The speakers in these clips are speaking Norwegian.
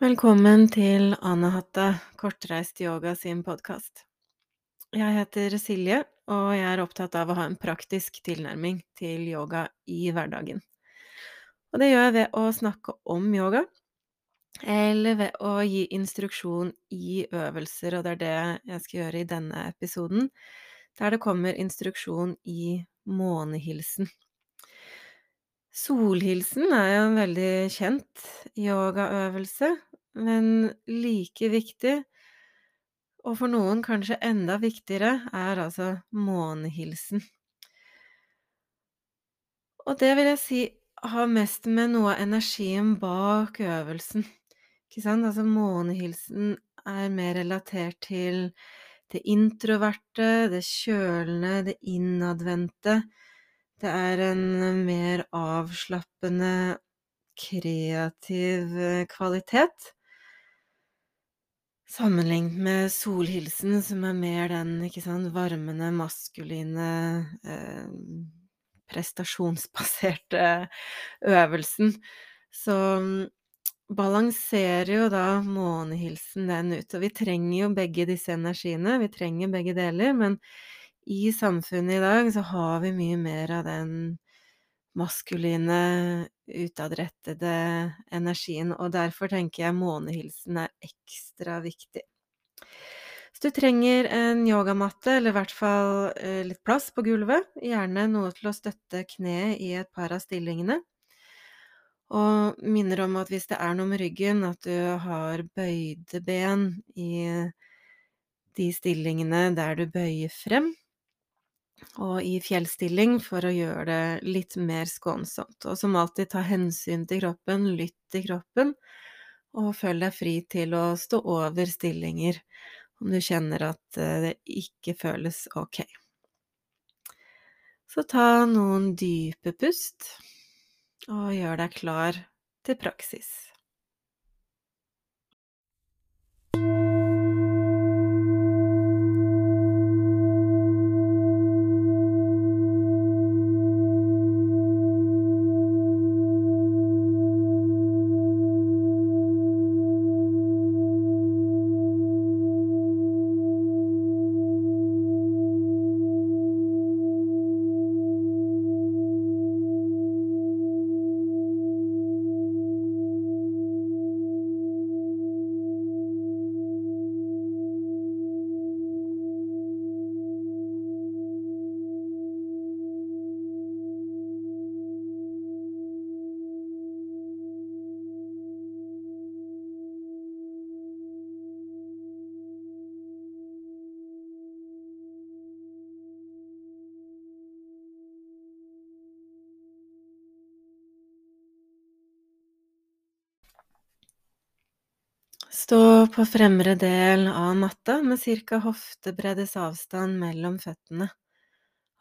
Velkommen til Anahata kortreist yoga sin podkast. Jeg heter Silje, og jeg er opptatt av å ha en praktisk tilnærming til yoga i hverdagen. Og det gjør jeg ved å snakke om yoga, eller ved å gi instruksjon i øvelser, og det er det jeg skal gjøre i denne episoden, der det kommer instruksjon i månehilsen. Solhilsen er jo en veldig kjent yogaøvelse, men like viktig, og for noen kanskje enda viktigere, er altså månehilsen. Og det vil jeg si har mest med noe av energien bak øvelsen, ikke sant? Altså månehilsen er mer relatert til det introverte, det kjølende, det innadvendte. Det er en mer avslappende, kreativ kvalitet. Sammenlignet med solhilsen, som er mer den, sant, varmende, maskuline eh, prestasjonsbaserte øvelsen. Så balanserer jo da månehilsen den ut. Og vi trenger jo begge disse energiene, vi trenger begge deler, men i samfunnet i dag så har vi mye mer av den maskuline, utadrettede energien, og derfor tenker jeg månehilsen er ekstra viktig. Så du trenger en yogamatte, eller i hvert fall eh, litt plass på gulvet, gjerne noe til å støtte kneet i et par av stillingene. Og minner om at hvis det er noe med ryggen, at du har bøyde ben i de stillingene der du bøyer frem, og i fjellstilling for å gjøre det litt mer skånsomt. Og som alltid, ta hensyn til kroppen, lytt til kroppen, og følg deg fri til å stå over stillinger om du kjenner at det ikke føles ok. Så ta noen dype pust, og gjør deg klar til praksis. På fremre del av matta med ca. hoftebreddes avstand mellom føttene.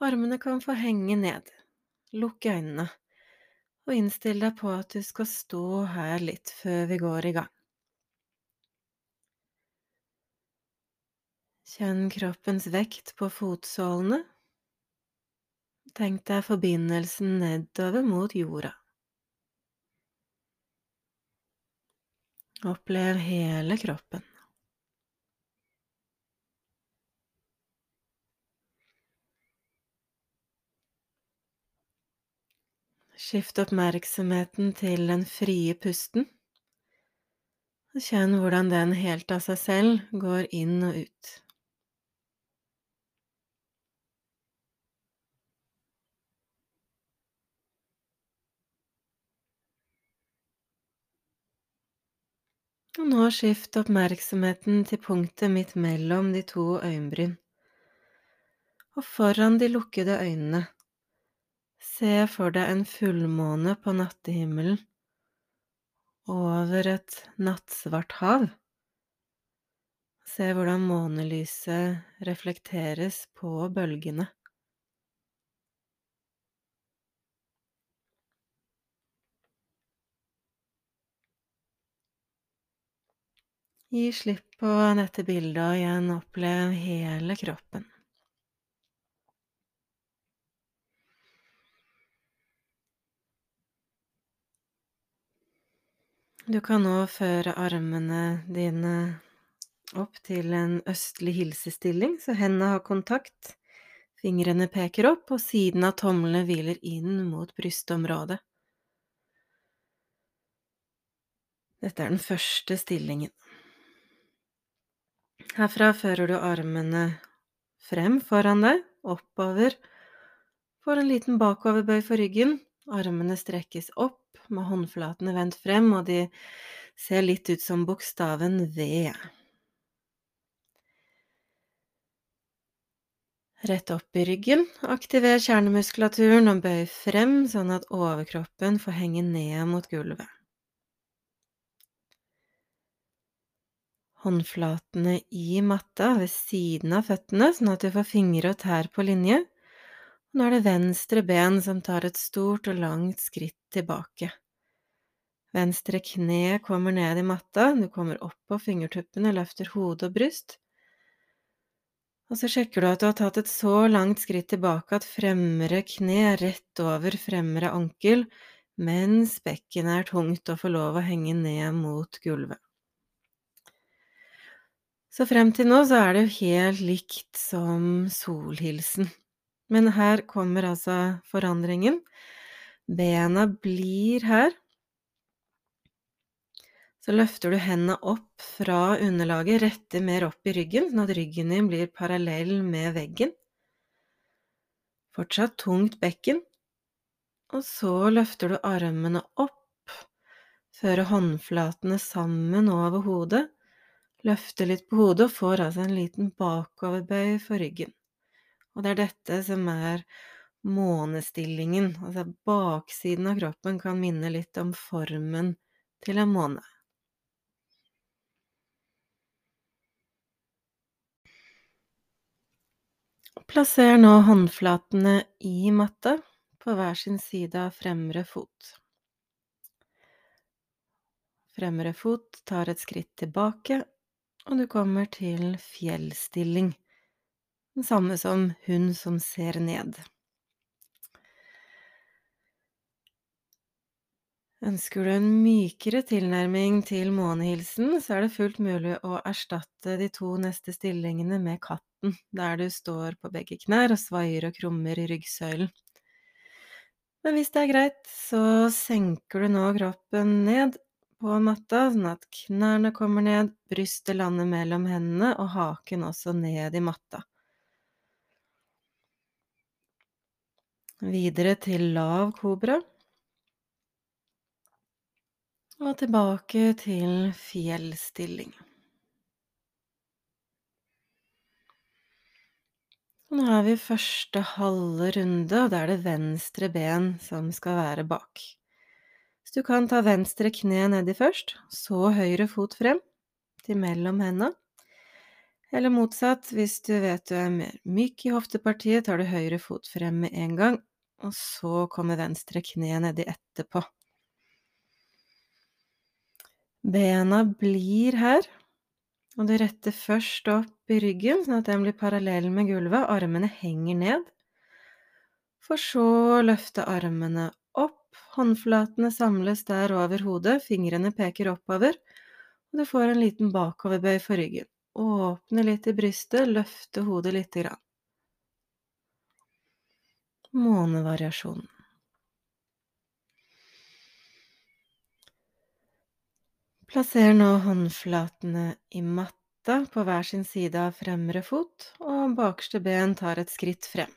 Armene kan få henge ned. Lukk øynene, og innstill deg på at du skal stå her litt før vi går i gang. Kjenn kroppens vekt på fotsålene. Tenk deg forbindelsen nedover mot jorda. Opplev hele kroppen. Skift oppmerksomheten til den frie pusten, kjenn hvordan den helt av seg selv går inn og ut. Og nå skift oppmerksomheten til punktet midt mellom de to øyenbryn. Og foran de lukkede øynene, se for deg en fullmåne på nattehimmelen over et nattsvart hav. Se hvordan månelyset reflekteres på bølgene. Gi slipp på dette bildet og igjen opplev hele kroppen. Du kan nå føre armene dine opp til en østlig hilsestilling, så hendene har kontakt. Fingrene peker opp, og siden av tomlene hviler inn mot brystområdet. Dette er den første stillingen. Herfra fører du armene frem foran deg, oppover. Får en liten bakoverbøy for ryggen. Armene strekkes opp med håndflatene vendt frem, og de ser litt ut som bokstaven V. Rett opp i ryggen, aktiver kjernemuskulaturen og bøy frem sånn at overkroppen får henge ned mot gulvet. Håndflatene i matta ved siden av føttene, sånn at du får fingre og tær på linje. Nå er det venstre ben som tar et stort og langt skritt tilbake. Venstre kne kommer ned i matta, du kommer opp på fingertuppene, løfter hode og bryst. Og så sjekker du at du har tatt et så langt skritt tilbake at fremre kne er rett over fremre ankel, mens bekkenet er tungt og får lov å henge ned mot gulvet. Så frem til nå så er det jo helt likt som solhilsen. Men her kommer altså forandringen. Bena blir her. Så løfter du hendene opp fra underlaget, retter mer opp i ryggen, sånn at ryggen din blir parallell med veggen. Fortsatt tungt bekken. Og så løfter du armene opp, fører håndflatene sammen over hodet, løfter litt på hodet og får altså en liten bakoverbøy for ryggen. Og det er dette som er månestillingen, altså baksiden av kroppen kan minne litt om formen til en måne. Plasser nå håndflatene i matta på hver sin side av fremre fot. Fremre fot tar et skritt tilbake, og du kommer til fjellstilling, den samme som hun som ser ned. Ønsker du en mykere tilnærming til månehilsen, så er det fullt mulig å erstatte de to neste stillingene med katten, der du står på begge knær og svaier og krummer i ryggsøylen. Men hvis det er greit, så senker du nå kroppen ned på matta, sånn at knærne kommer ned, brystet lander mellom hendene og haken også ned i matta. Videre til lav kobra og tilbake til fjellstilling. Nå er vi første halve runde, og da er det venstre ben som skal være bak. Så du kan ta venstre kne nedi først, så høyre fot frem, til mellom hendene. Eller motsatt, hvis du vet du er mer myk i hoftepartiet, tar du høyre fot frem med en gang, og så kommer venstre kne nedi etterpå. Bena blir her, og du retter først opp i ryggen, sånn at den blir parallell med gulvet, armene henger ned. For så å løfte armene håndflatene samles der over hodet, fingrene peker oppover, og du får en liten bakoverbøy for ryggen. Åpne litt i brystet, løfte hodet lite grann. Månevariasjonen. Plasser nå håndflatene i matta på hver sin side av fremre fot, og bakerste ben tar et skritt frem.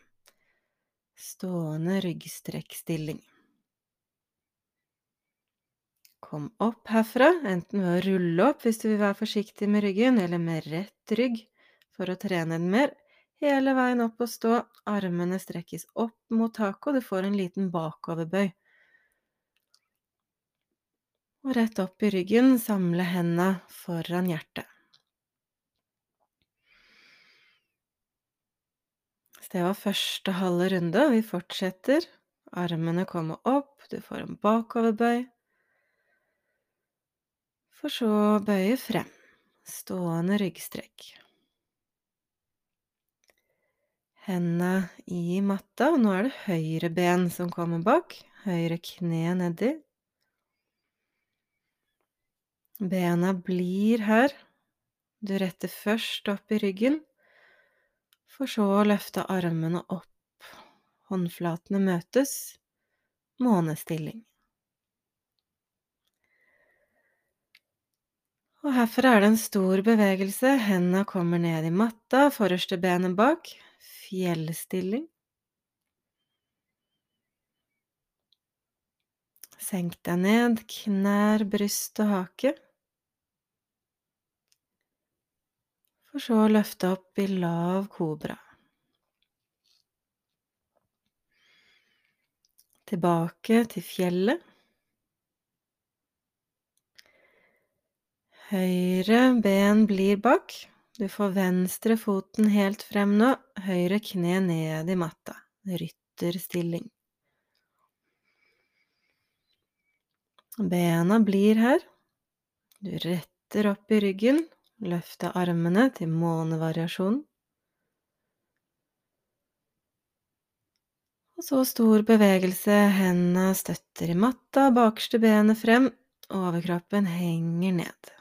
Stående ryggstrekkstilling. Kom opp herfra, enten ved å rulle opp hvis du vil være forsiktig med ryggen, eller med rett rygg for å trene den mer. Hele veien opp og stå, armene strekkes opp mot taket, og du får en liten bakoverbøy. Og rett opp i ryggen, samle hendene foran hjertet. Så det var første halve runde, og vi fortsetter. Armene kommer opp, du får en bakoverbøy. For så å bøye frem. Stående ryggstrekk. Hendene i matta, og nå er det høyre ben som kommer bak. Høyre kne nedi. Bena blir her. Du retter først opp i ryggen, for så å løfte armene opp. Håndflatene møtes. Månestilling. Og herfra er det en stor bevegelse. Hendene kommer ned i matta, forreste benet bak. Fjellstilling. Senk deg ned, knær, bryst og hake. For så å løfte opp i lav kobra. Tilbake til fjellet. Høyre ben blir bak. Du får venstre foten helt frem nå, høyre kne ned i matta. Rytterstilling. Bena blir her. Du retter opp i ryggen, løfter armene til månevariasjon. Og så stor bevegelse, hendene støtter i matta, bakerste benet frem, overkroppen henger ned.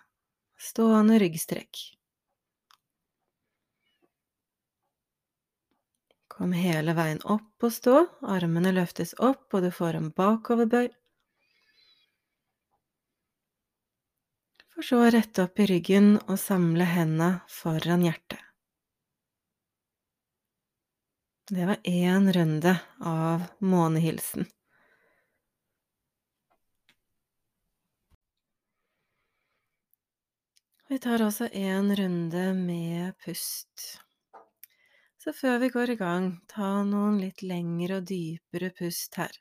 Stående ryggstrekk. Kom hele veien opp og stå, armene løftes opp, og du får en bakoverbøy. For så å rette opp i ryggen og samle hendene foran hjertet. Det var én runde av månehilsen. Vi tar også en runde med pust. Så før vi går i gang, ta noen litt lengre og dypere pust her,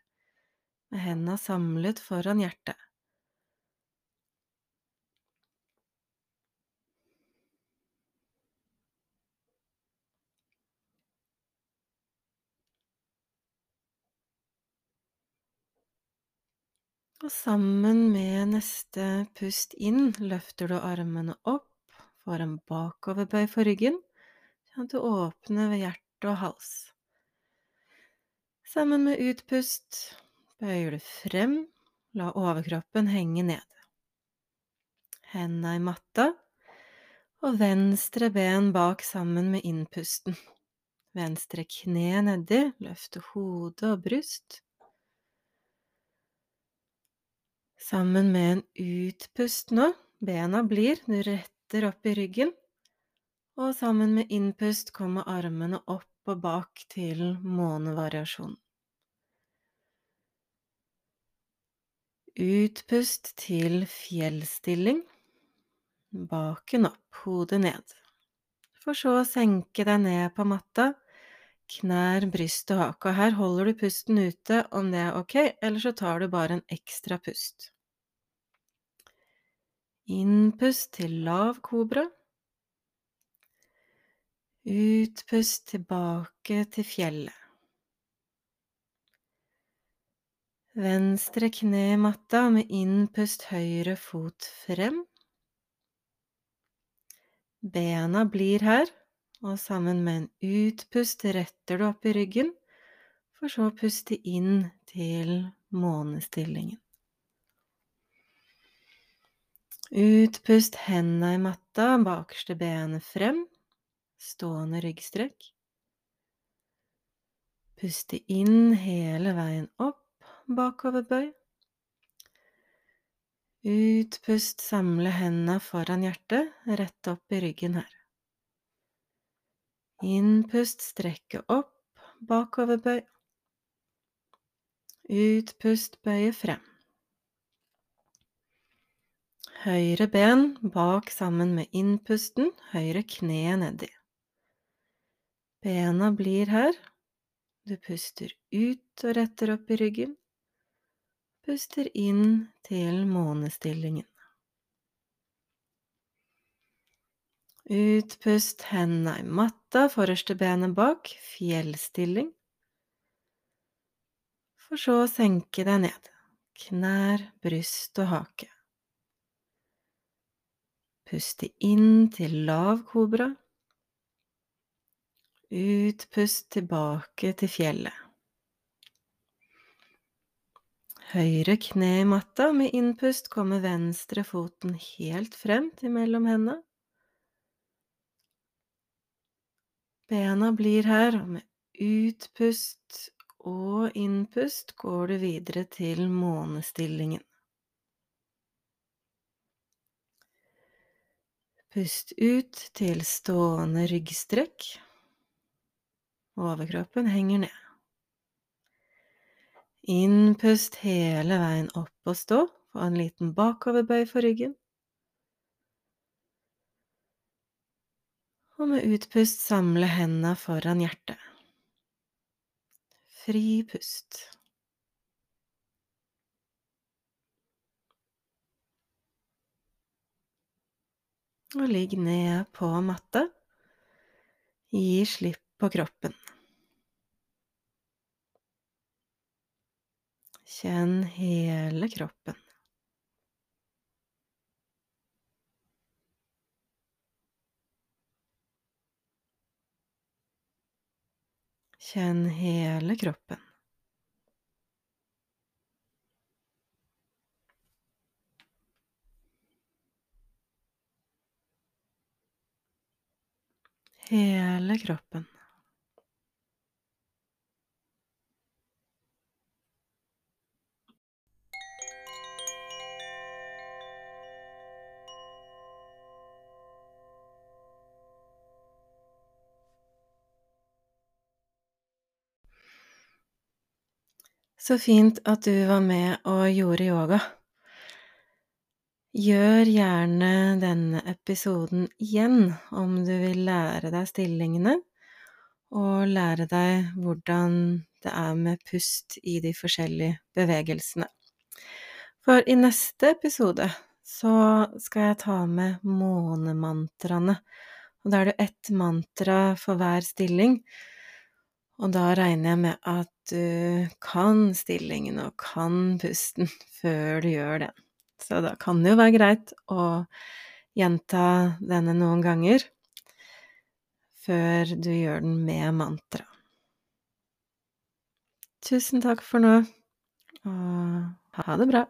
med hendene samlet foran hjertet. Og sammen med neste pust inn løfter du armene opp, får en bakoverbøy for ryggen, sånn at du åpner ved hjerte og hals. Sammen med utpust bøyer du frem, la overkroppen henge ned. Henda i matta, og venstre ben bak sammen med innpusten. Venstre kne nedi, løfte hode og bryst. Sammen med en utpust nå, bena blir, du retter opp i ryggen, og sammen med innpust kommer armene opp og bak til månevariasjon. Utpust til fjellstilling, baken opp, hodet ned. For så å senke deg ned på matta, knær, bryst og hake. Og her holder du pusten ute om det er ok, eller så tar du bare en ekstra pust. Innpust til lav kobra. Utpust tilbake til fjellet. Venstre kne matta med innpust høyre fot frem. Bena blir her og sammen med en utpust retter du opp i ryggen, for så å puste inn til månestillingen. Utpust hendene i matta, bakerste benet frem, stående ryggstrekk. Puste inn hele veien opp, bakoverbøy. Utpust, samle hendene foran hjertet, rett opp i ryggen her. Innpust, strekke opp, bakoverbøy. Utpust, bøye frem. Høyre ben bak sammen med innpusten, høyre kne nedi. Bena blir her. Du puster ut og retter opp i ryggen. Puster inn til månestillingen. Utpust hendene i matta, forreste benet bak, fjellstilling. For så å senke deg ned. Knær, bryst og hake. Puste inn til lav kobra. Utpust tilbake til fjellet. Høyre kne i matta. Med innpust kommer venstre foten helt frem til mellom hendene. Bena blir her, og med utpust og innpust går du videre til månestillingen. Pust ut til stående ryggstrekk. Overkroppen henger ned. Innpust hele veien opp og stå. Få en liten bakoverbøy for ryggen. Og med utpust samle hendene foran hjertet. Fri pust. Og ligg ned på matte. Gi slipp på kroppen. Kjenn hele kroppen. Kjenn hele kroppen. Hele kroppen. Så fint at du var med og gjorde yoga. Gjør gjerne denne episoden igjen om du vil lære deg stillingene, og lære deg hvordan det er med pust i de forskjellige bevegelsene. For i neste episode så skal jeg ta med månemantraene, og da er det ett mantra for hver stilling. Og da regner jeg med at du kan stillingen og kan pusten før du gjør det. Så da kan det jo være greit å gjenta denne noen ganger før du gjør den med mantra. Tusen takk for nå, og ha det bra.